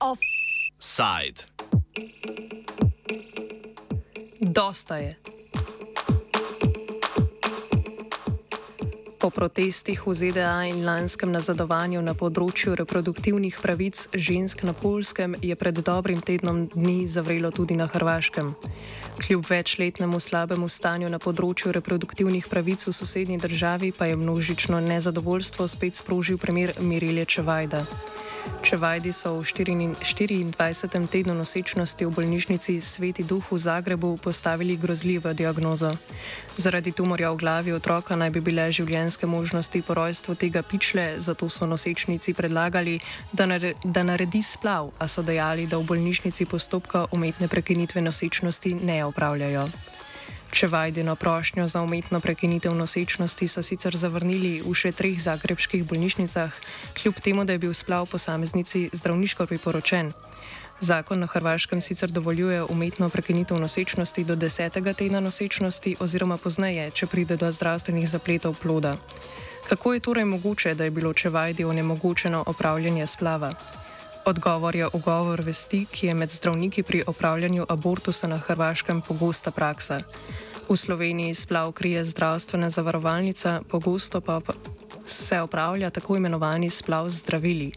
Offside. Dosta je. Po protestih v ZDA in lanskem nazadovanju na področju reproduktivnih pravic žensk na Polskem je pred dobrim tednom dni zavrelo tudi na Hrvaškem. Kljub večletnemu slabemu stanju na področju reproduktivnih pravic v sosednji državi pa je množično nezadovoljstvo spet sprožil primer Mirilje Čevajda. Čevajdi so v 24. tednu nosečnosti v bolnišnici Sveti Duh v Zagrebu postavili grozljivo diagnozo. Zaradi tumorja v glavi otroka naj bi bile življenjske možnosti po rojstvu tega pičle, zato so nosečnici predlagali, da, nare, da naredi splav, a so dejali, da v bolnišnici postopka umetne prekinitve nosečnosti ne opravljajo. Če vajdeno prošnjo za umetno prekinitev nosečnosti so sicer zavrnili v še treh zagrebskih bolnišnicah, kljub temu, da je bil splav posameznici zdravniško priporočen. Zakon na Hrvaškem sicer dovoljuje umetno prekinitev nosečnosti do desetega tedna nosečnosti oziroma pozneje, če pride do zdravstvenih zapletov ploda. Kako je torej mogoče, da je bilo Čevajdi onemogočeno opravljanje splava? Odgovor je ugovor vesti, ki je med zdravniki pri opravljanju abortusa na Hrvaškem pogosta praksa. V Sloveniji splav krije zdravstvena zavarovalnica, pogosto pa se opravlja tako imenovani splav zdravili.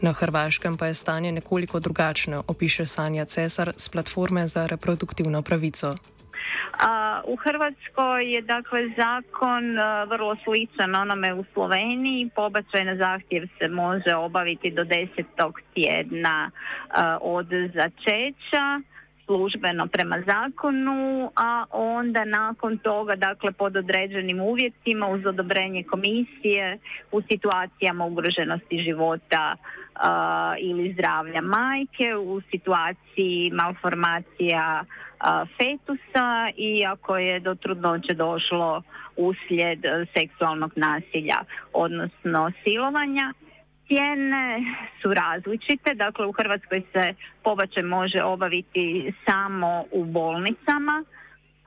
Na Hrvaškem pa je stanje nekoliko drugačno, opiše Sanja Cesar z platforme za reproduktivno pravico. A, u Hrvatskoj je dakle zakon a, vrlo sličan onome u Sloveniji. Pobačaj na zahtjev se može obaviti do desetog tjedna a, od začeća službeno prema zakonu, a onda nakon toga, dakle pod određenim uvjetima uz odobrenje komisije u situacijama ugroženosti života ili zdravlja majke, u situaciji malformacija fetusa i ako je do trudnoće došlo uslijed seksualnog nasilja, odnosno silovanja. Cijene su različite, dakle u Hrvatskoj se pobačaj može obaviti samo u bolnicama,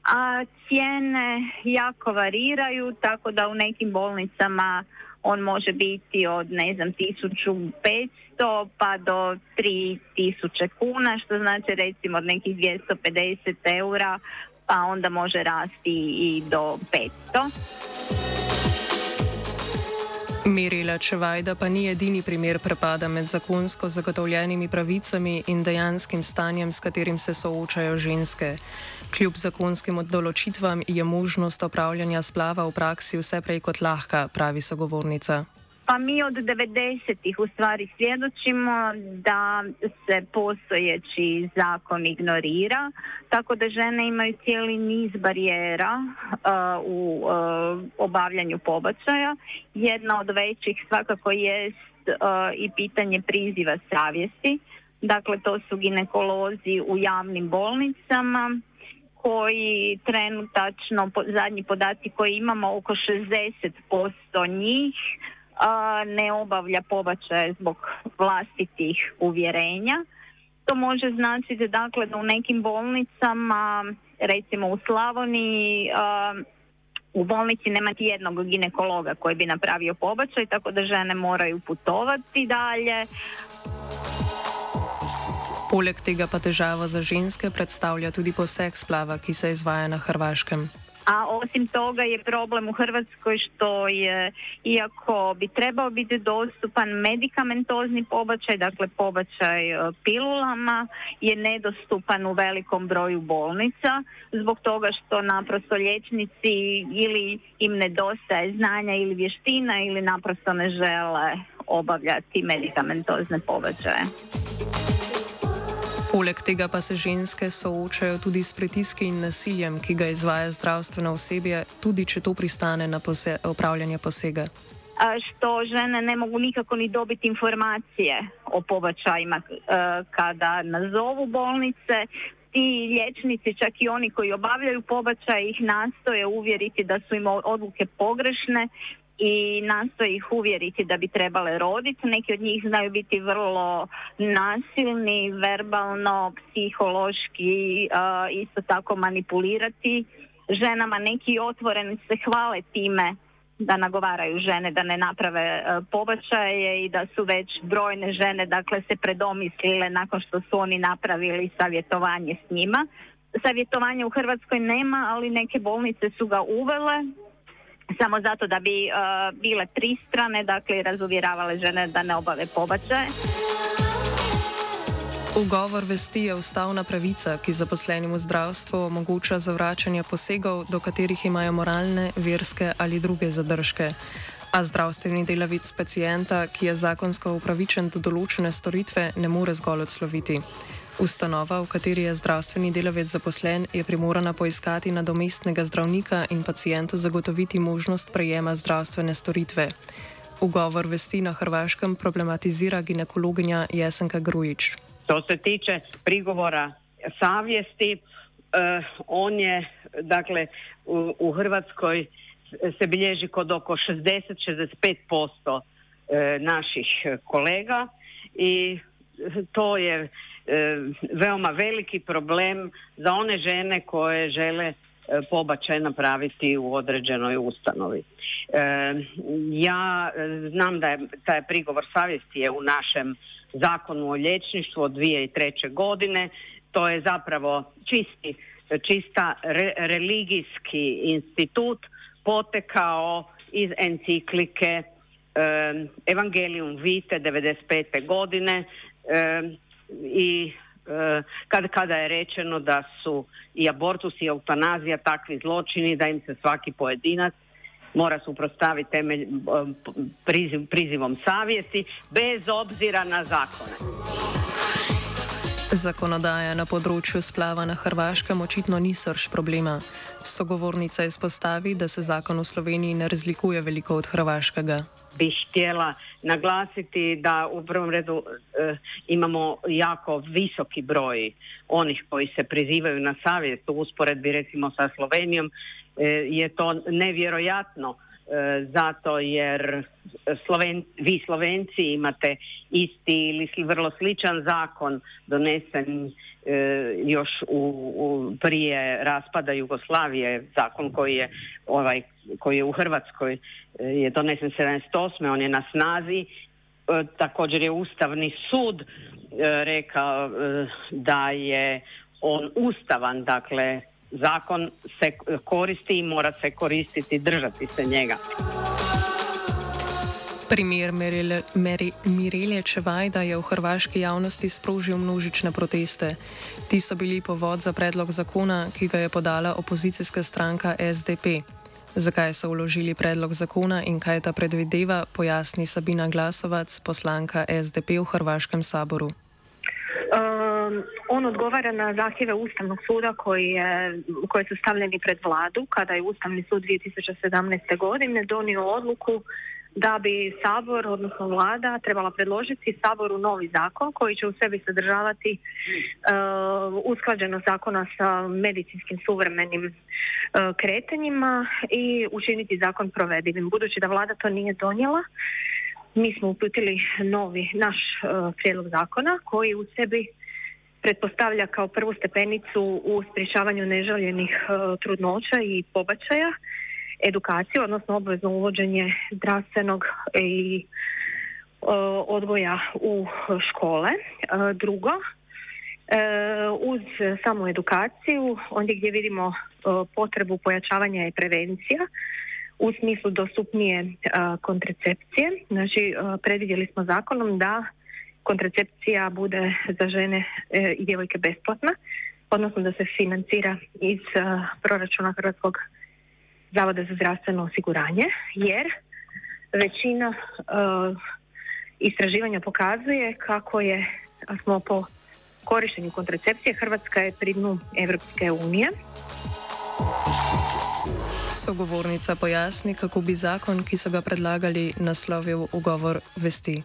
a cijene jako variraju, tako da u nekim bolnicama on može biti od ne znam 1500 pa do 3000 kuna, što znači recimo od nekih 250 eura pa onda može rasti i do 500. Mirila Čevajda pa ni edini primer prepada med zakonsko zagotovljenimi pravicami in dejanskim stanjem, s katerim se soočajo ženske. Kljub zakonskim določitvam je možnost opravljanja splava v praksi vse prej kot lahka, pravi sogovornica. Pa mi od 90-ih u stvari svjedočimo da se postojeći zakon ignorira, tako da žene imaju cijeli niz barijera uh, u uh, obavljanju pobačaja. Jedna od većih svakako jest uh, i pitanje priziva savjesti. Dakle, to su ginekolozi u javnim bolnicama koji trenutačno, zadnji podaci koji imamo, oko 60% njih ne obavlja pobačaje zbog vlastitih uvjerenja. To može značiti dakle da u nekim bolnicama, recimo u Slavoniji, u bolnici nema ti jednog ginekologa koji bi napravio pobačaj, tako da žene moraju putovati dalje. Poleg tega pa težava za ženske predstavlja tudi poseg splava, ki se izvaja na Hrvaškem. A osim toga je problem u Hrvatskoj što je, iako bi trebao biti dostupan medikamentozni pobačaj, dakle pobačaj e, pilulama, je nedostupan u velikom broju bolnica zbog toga što naprosto liječnici ili im nedostaje znanja ili vještina ili naprosto ne žele obavljati medikamentozne pobačaje. Poleg tega pa se ženske soočajo tudi s pritiski in nasiljem, ki ga izvaja zdravstveno osebje, tudi če to pristane na pose opravljanje posega. što žene ne mogu nikako ni dobiti informacije o pobačajima kada nazovu bolnice. Ti liječnici, čak i oni koji obavljaju pobačaj, ih nastoje uvjeriti da su im odluke pogrešne i nastoji ih uvjeriti da bi trebale roditi. Neki od njih znaju biti vrlo nasilni, verbalno, psihološki, isto tako manipulirati ženama, neki otvoreni se hvale time da nagovaraju žene da ne naprave e, pobačaje i da su već brojne žene dakle se predomislile nakon što su oni napravili savjetovanje s njima. Savjetovanje u Hrvatskoj nema, ali neke bolnice su ga uvele samo zato da bi uh, bile pristrane, dakle razuvjeravale žene da ne obave pobačaje. Ugovor vesti je ustavna pravica, ki zaposlenim v zdravstvu omogoča zavračanje posegov, do katerih imajo moralne, verske ali druge zadržke. A zdravstveni delavec pacijenta, ki je zakonsko upravičen do določene storitve, ne more zgolj odsloviti. Ustanova, v kateri je zdravstveni delavec zaposlen, je primorana poiskati nadomestnega zdravnika in pacijentu zagotoviti možnost prejema zdravstvene storitve. Ugovor vesti na Hrvaškem problematizira ginekologinja Jesenka Grujič. Što se tiče prigovora savjesti, eh, on je, dakle, u, u Hrvatskoj se bilježi kod oko 60-65% eh, naših kolega i to je eh, veoma veliki problem za one žene koje žele pobačaj napraviti u određenoj ustanovi. Ja znam da je taj prigovor savjesti je u našem zakonu o liječništvu od 2003. godine. To je zapravo čisti, čista religijski institut potekao iz enciklike um, Evangelium Vite 95. godine i kad, kada je rečeno da su i abortus i eutanazija takvi zločini da im se svaki pojedinac mora suprostaviti temelj priziv, prizivom savjesti bez obzira na zakone. Zakonodaja na področju splava na Hrvaškem očitno ni srž problema. Sogovornica izpostavi, da se zakon v Sloveniji ne razlikuje veliko od hrvaškega. Bi htjela naglasiti da u prvom redu e, imamo jako visoki broj onih koji se prizivaju na savjet u usporedbi recimo sa Slovenijom E, je to nevjerojatno e, zato jer Sloven, vi Slovenci imate isti ili vrlo sličan zakon donesen još u, u, prije raspada Jugoslavije, zakon koji je ovaj koji je u Hrvatskoj je donesen 78. on je na snazi također je Ustavni sud rekao da je on ustavan, dakle zakon se koristi i mora se koristiti, držati se njega. Primer Mirelje Čevajda je v hrvaški javnosti sprožil množične proteste. Ti so bili povod za predlog zakona, ki ga je podala opozicijska stranka SDP. Zakaj so vložili predlog zakona in kaj ta predvideva, pojasni Sabina Glasovac, poslanka SDP v Hrvaškem saboru. Um, on odgovara na zahtjeve Ustavnog suda koji, je, koji su stavljeni pred vladu kada je Ustavni sud 2017. godine donio odluku da bi Sabor, odnosno vlada, trebala predložiti Saboru novi zakon koji će u sebi sadržavati uh, usklađeno zakona sa medicinskim suvremenim uh, kretanjima i učiniti zakon provedivim. Budući da vlada to nije donijela, mi smo uputili novi naš uh, prijedlog zakona koji u sebi pretpostavlja kao prvu stepenicu u sprječavanju neželjenih trudnoća i pobačaja, edukaciju, odnosno obvezno uvođenje zdravstvenog i uh, odgoja u škole. Drugo, uz samu edukaciju, ondje gdje vidimo potrebu pojačavanja i prevencija, u smislu dostupnije kontracepcije. Znači, predvidjeli smo zakonom da kontracepcija bude za žene e, i djevojke besplatna, odnosno da se financira iz proračuna Hrvatskog zavoda za zdravstveno osiguranje, jer većina istraživanja pokazuje kako je smo po korištenju kontracepcije Hrvatska je pri dnu Evropske unije. Sogovornica pojasni, kako bi zakon, ki so ga predlagali, naslovil ugovor vesti.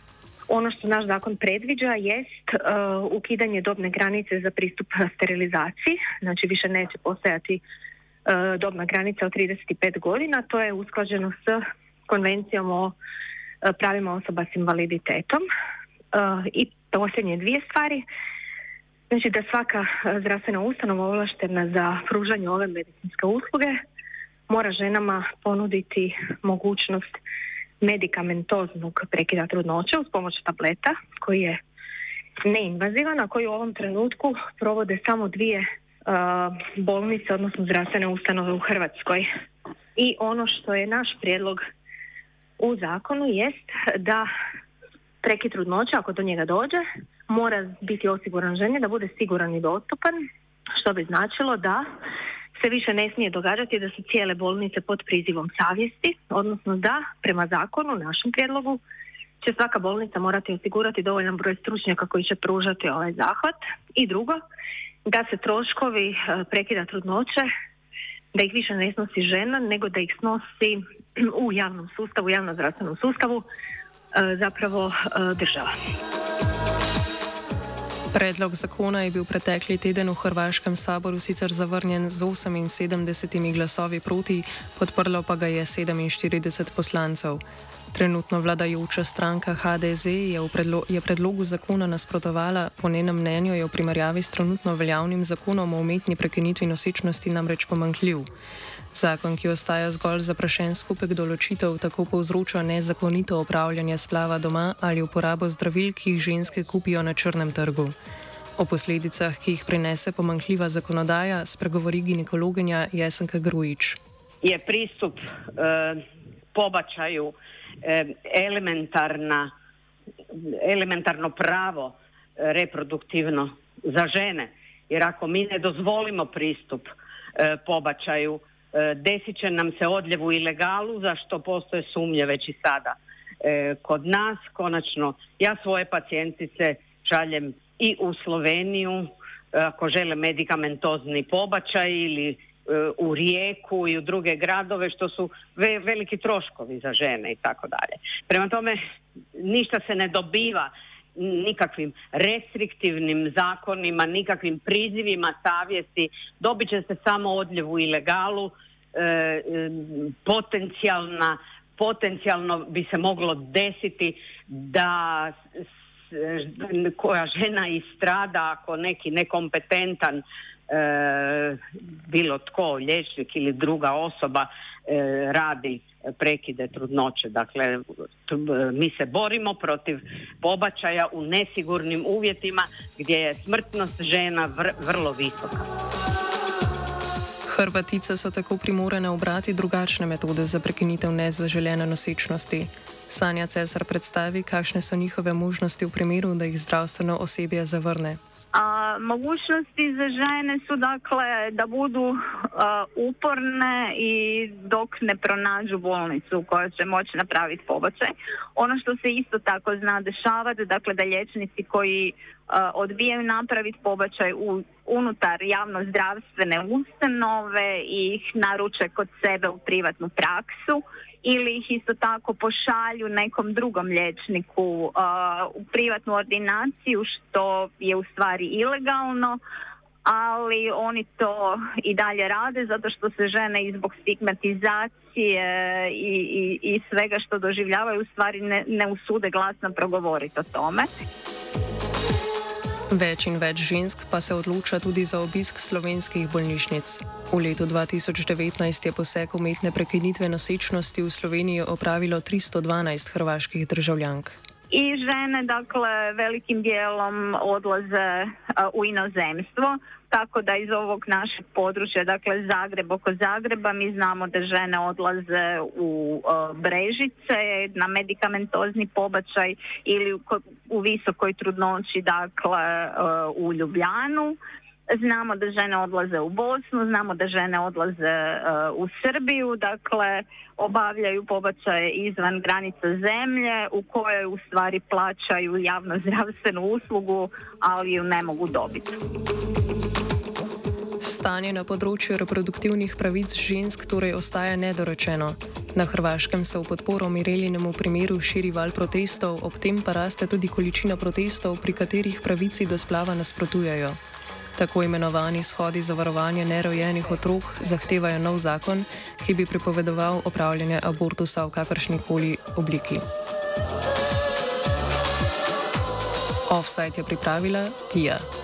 Ono što naš zakon predviđa jest uh, ukidanje dobne granice za pristup sterilizaciji, znači više neće postojati uh, dobna granica od 35 godina, to je usklađeno s konvencijom o uh, pravima osoba s invaliditetom. I posljednje dvije stvari, Znači da svaka zdravstvena ustanova ovlaštena za pružanje ove medicinske usluge mora ženama ponuditi mogućnost medikamentoznog prekida trudnoće uz pomoć tableta koji je neinvazivan, a koji u ovom trenutku provode samo dvije bolnice, odnosno zdravstvene ustanove u Hrvatskoj. I ono što je naš prijedlog u zakonu jest da prekid trudnoće, ako do njega dođe, mora biti osiguran ženi da bude siguran i dostupan, što bi značilo da se više ne smije događati da su cijele bolnice pod prizivom savjesti, odnosno da prema zakonu, našem prijedlogu, će svaka bolnica morati osigurati dovoljan broj stručnjaka koji će pružati ovaj zahvat. I drugo, da se troškovi e, prekida trudnoće, da ih više ne snosi žena, nego da ih snosi u javnom sustavu, u javnom zdravstvenom sustavu, e, zapravo e, država. Predlog zakona je bil pretekli teden v Hrvaškem saboru sicer zavrnjen z 78 glasovi proti, podprlo pa ga je 47 poslancev. Trenutno vladajoča stranka HDZ je, predlo je predlogu zakona nasprotovala, po njenem mnenju je v primerjavi s trenutno veljavnim zakonom o umetni prekinitvi nosečnosti namreč pomankljiv. Zakon, ki ostaja zgolj zaprašen skupek določitev, tako povzroča nezakonito opravljanje splava doma ali uporabo zdravil, ki jih ženske kupijo na črnem trgu. O posledicah, ki jih prinese pomankljiva zakonodaja, spregovori ginekologinja Jesenka Grujič. Je pristup uh, pobačaju uh, elementarna, elementarno pravo uh, reproduktivno za žene. Jer ako mi ne dozvolimo pristup uh, pobačaju, E, desit će nam se odljev u ilegalu za što postoje sumnje već i sada. E, kod nas konačno ja svoje pacijentice šaljem i u Sloveniju e, ako žele medikamentozni pobačaj ili u Rijeku i u druge gradove što su veliki troškovi za žene i tako dalje. Prema tome ništa se ne dobiva nikakvim restriktivnim zakonima, nikakvim prizivima savjesti, dobit će se samo odljev u ilegalu, e, e, potencijalna, potencijalno bi se moglo desiti da koja žena istrada ako neki nekompetentan e, bilo tko, liječnik ili druga osoba radi prekide trudnoće. Dakle, mi se borimo protiv pobačaja u nesigurnim uvjetima gdje je smrtnost žena vrlo visoka. Hrvatice so tako primorane obrati drugačne metode za prekinitev nezaželjene nosečnosti. Sanja Cesar predstavi, kakšne so njihove možnosti v primeru, da jih zdravstveno osebje zavrne. A, mogućnosti za žene su dakle da budu uporne i dok ne pronađu bolnicu koja će moći napraviti pobačaj. Ono što se isto tako zna dešavati, dakle da liječnici koji odbijaju napraviti pobačaj u, unutar javno zdravstvene ustanove i ih naruče kod sebe u privatnu praksu ili ih isto tako pošalju nekom drugom liječniku uh, u privatnu ordinaciju što je u stvari ilegalno ali oni to i dalje rade zato što se žene i zbog stigmatizacije i, i, i svega što doživljavaju u stvari ne, ne usude glasno progovoriti o tome. Več in več žensk pa se odloča tudi za obisk slovenskih bolnišnic. V letu 2019 je poseg umetne prekinitve nosečnosti v Sloveniji opravilo 312 hrvaških državljank. I žene, dakle, velikim dijelom odlaze uh, u inozemstvo. tako da iz ovog našeg područja, dakle Zagreb oko Zagreba, mi znamo da žene odlaze u Brežice na medikamentozni pobačaj ili u, u visokoj trudnoći, dakle u Ljubljanu. Znamo da žene odlaze u Bosnu, znamo da žene odlaze u Srbiju, dakle obavljaju pobačaje izvan granica zemlje u kojoj u stvari plaćaju javno zdravstvenu uslugu, ali ju ne mogu dobiti. Stanje na področju reproduktivnih pravic žensk torej ostaja nedorečeno. Na Hrvaškem se v podporo Mireljinemu primeru širi val protestov, ob tem pa raste tudi količina protestov, pri katerih pravici do splava nasprotujejo. Tako imenovani shodi za varovanje nerojenih otrok zahtevajo nov zakon, ki bi prepovedoval opravljanje abortusa v kakršnikoli obliki. Offside je pripravila Tija.